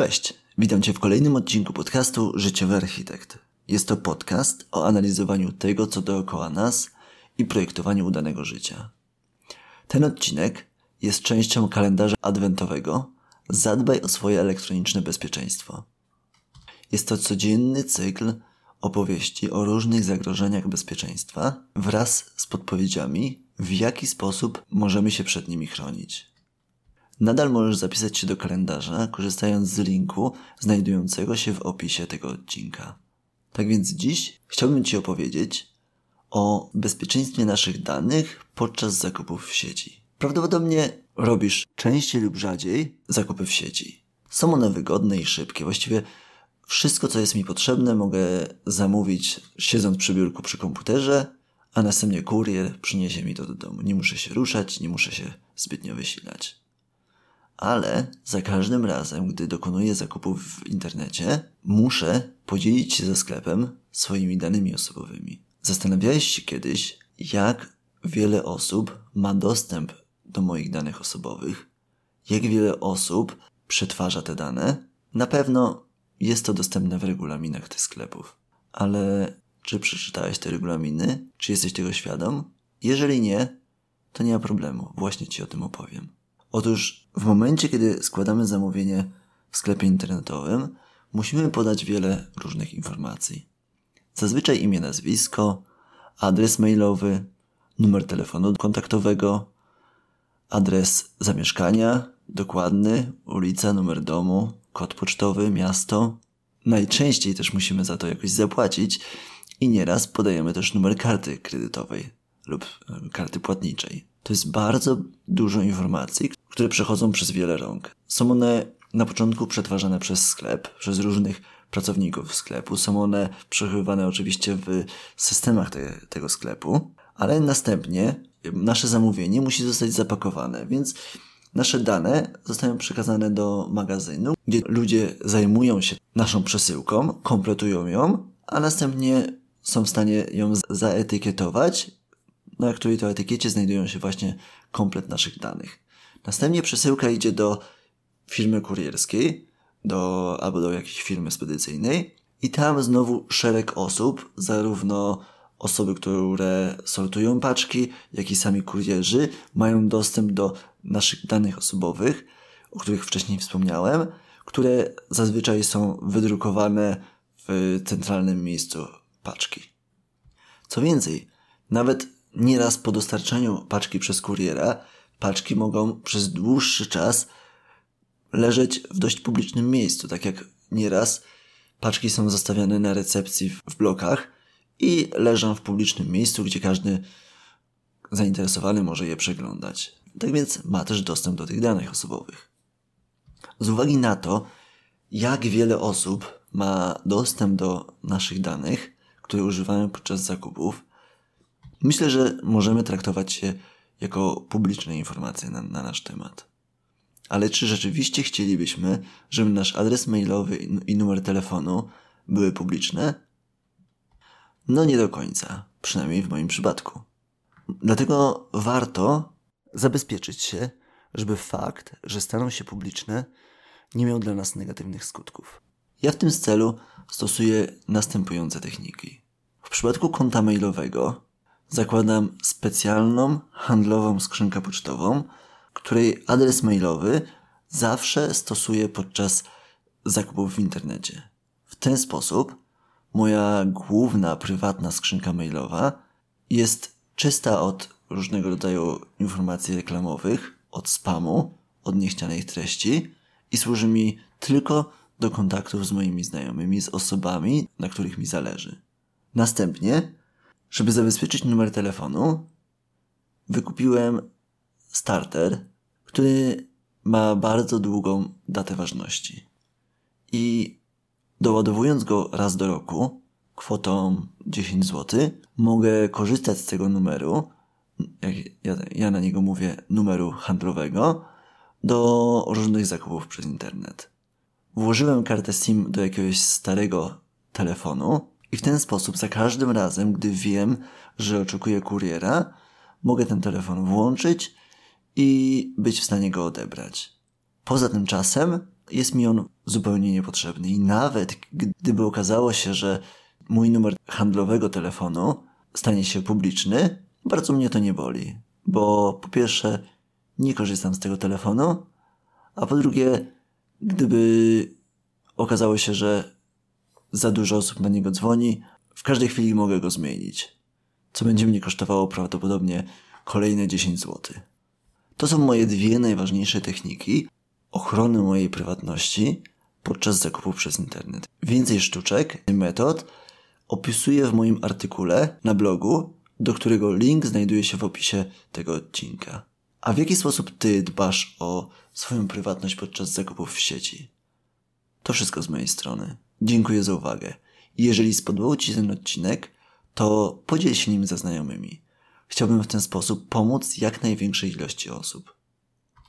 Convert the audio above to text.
Cześć, witam Cię w kolejnym odcinku podcastu Życiowy Architekt. Jest to podcast o analizowaniu tego, co dookoła nas i projektowaniu udanego życia. Ten odcinek jest częścią kalendarza adwentowego Zadbaj o swoje elektroniczne bezpieczeństwo. Jest to codzienny cykl opowieści o różnych zagrożeniach bezpieczeństwa wraz z podpowiedziami, w jaki sposób możemy się przed nimi chronić. Nadal możesz zapisać się do kalendarza, korzystając z linku znajdującego się w opisie tego odcinka. Tak więc dziś chciałbym Ci opowiedzieć o bezpieczeństwie naszych danych podczas zakupów w sieci. Prawdopodobnie robisz częściej lub rzadziej zakupy w sieci. Są one wygodne i szybkie. Właściwie wszystko, co jest mi potrzebne, mogę zamówić siedząc przy biurku przy komputerze, a następnie kurier przyniesie mi to do domu. Nie muszę się ruszać, nie muszę się zbytnio wysilać ale za każdym razem, gdy dokonuję zakupów w internecie, muszę podzielić się ze sklepem swoimi danymi osobowymi. Zastanawiałeś się kiedyś, jak wiele osób ma dostęp do moich danych osobowych? Jak wiele osób przetwarza te dane? Na pewno jest to dostępne w regulaminach tych sklepów. Ale czy przeczytałeś te regulaminy? Czy jesteś tego świadom? Jeżeli nie, to nie ma problemu. Właśnie Ci o tym opowiem. Otóż w momencie, kiedy składamy zamówienie w sklepie internetowym, musimy podać wiele różnych informacji. Zazwyczaj imię, nazwisko, adres mailowy, numer telefonu kontaktowego, adres zamieszkania, dokładny, ulica, numer domu, kod pocztowy, miasto. Najczęściej też musimy za to jakoś zapłacić i nieraz podajemy też numer karty kredytowej lub karty płatniczej. To jest bardzo dużo informacji, które przechodzą przez wiele rąk. Są one na początku przetwarzane przez sklep, przez różnych pracowników sklepu. Są one przechowywane oczywiście w systemach te, tego sklepu, ale następnie nasze zamówienie musi zostać zapakowane, więc nasze dane zostają przekazane do magazynu, gdzie ludzie zajmują się naszą przesyłką, kompletują ją, a następnie są w stanie ją zaetykietować, na której to etykiecie znajdują się właśnie komplet naszych danych. Następnie przesyłka idzie do firmy kurierskiej, do, albo do jakiejś firmy spedycyjnej i tam znowu szereg osób, zarówno osoby, które sortują paczki, jak i sami kurierzy mają dostęp do naszych danych osobowych, o których wcześniej wspomniałem, które zazwyczaj są wydrukowane w centralnym miejscu paczki. Co więcej, nawet nieraz po dostarczeniu paczki przez kuriera paczki mogą przez dłuższy czas leżeć w dość publicznym miejscu, tak jak nieraz paczki są zostawiane na recepcji w blokach i leżą w publicznym miejscu, gdzie każdy zainteresowany może je przeglądać. Tak więc ma też dostęp do tych danych osobowych. Z uwagi na to, jak wiele osób ma dostęp do naszych danych, które używają podczas zakupów, myślę, że możemy traktować się jako publiczne informacje na, na nasz temat. Ale czy rzeczywiście chcielibyśmy, żeby nasz adres mailowy i numer telefonu były publiczne? No nie do końca, przynajmniej w moim przypadku. Dlatego warto zabezpieczyć się, żeby fakt, że staną się publiczne, nie miał dla nas negatywnych skutków. Ja w tym celu stosuję następujące techniki. W przypadku konta mailowego zakładam specjalną handlową skrzynkę pocztową, której adres mailowy zawsze stosuję podczas zakupów w internecie. W ten sposób moja główna prywatna skrzynka mailowa jest czysta od różnego rodzaju informacji reklamowych, od spamu, od niechcianych treści i służy mi tylko do kontaktów z moimi znajomymi, z osobami, na których mi zależy. Następnie żeby zabezpieczyć numer telefonu, wykupiłem starter, który ma bardzo długą datę ważności. I doładowując go raz do roku, kwotą 10 zł, mogę korzystać z tego numeru, jak ja, ja na niego mówię numeru handlowego, do różnych zakupów przez internet. Włożyłem kartę SIM do jakiegoś starego telefonu i w ten sposób za każdym razem, gdy wiem, że oczekuję kuriera, mogę ten telefon włączyć i być w stanie go odebrać. Poza tym czasem jest mi on zupełnie niepotrzebny. I nawet gdyby okazało się, że mój numer handlowego telefonu stanie się publiczny, bardzo mnie to nie boli. Bo po pierwsze, nie korzystam z tego telefonu, a po drugie, gdyby okazało się, że za dużo osób na niego dzwoni, w każdej chwili mogę go zmienić. Co będzie mnie kosztowało prawdopodobnie kolejne 10 zł. To są moje dwie najważniejsze techniki ochrony mojej prywatności podczas zakupu przez internet. Więcej sztuczek i metod opisuję w moim artykule na blogu, do którego link znajduje się w opisie tego odcinka. A w jaki sposób ty dbasz o swoją prywatność podczas zakupów w sieci? To wszystko z mojej strony. Dziękuję za uwagę. Jeżeli spodobał Ci ten odcinek, to podziel się nim ze znajomymi. Chciałbym w ten sposób pomóc jak największej ilości osób.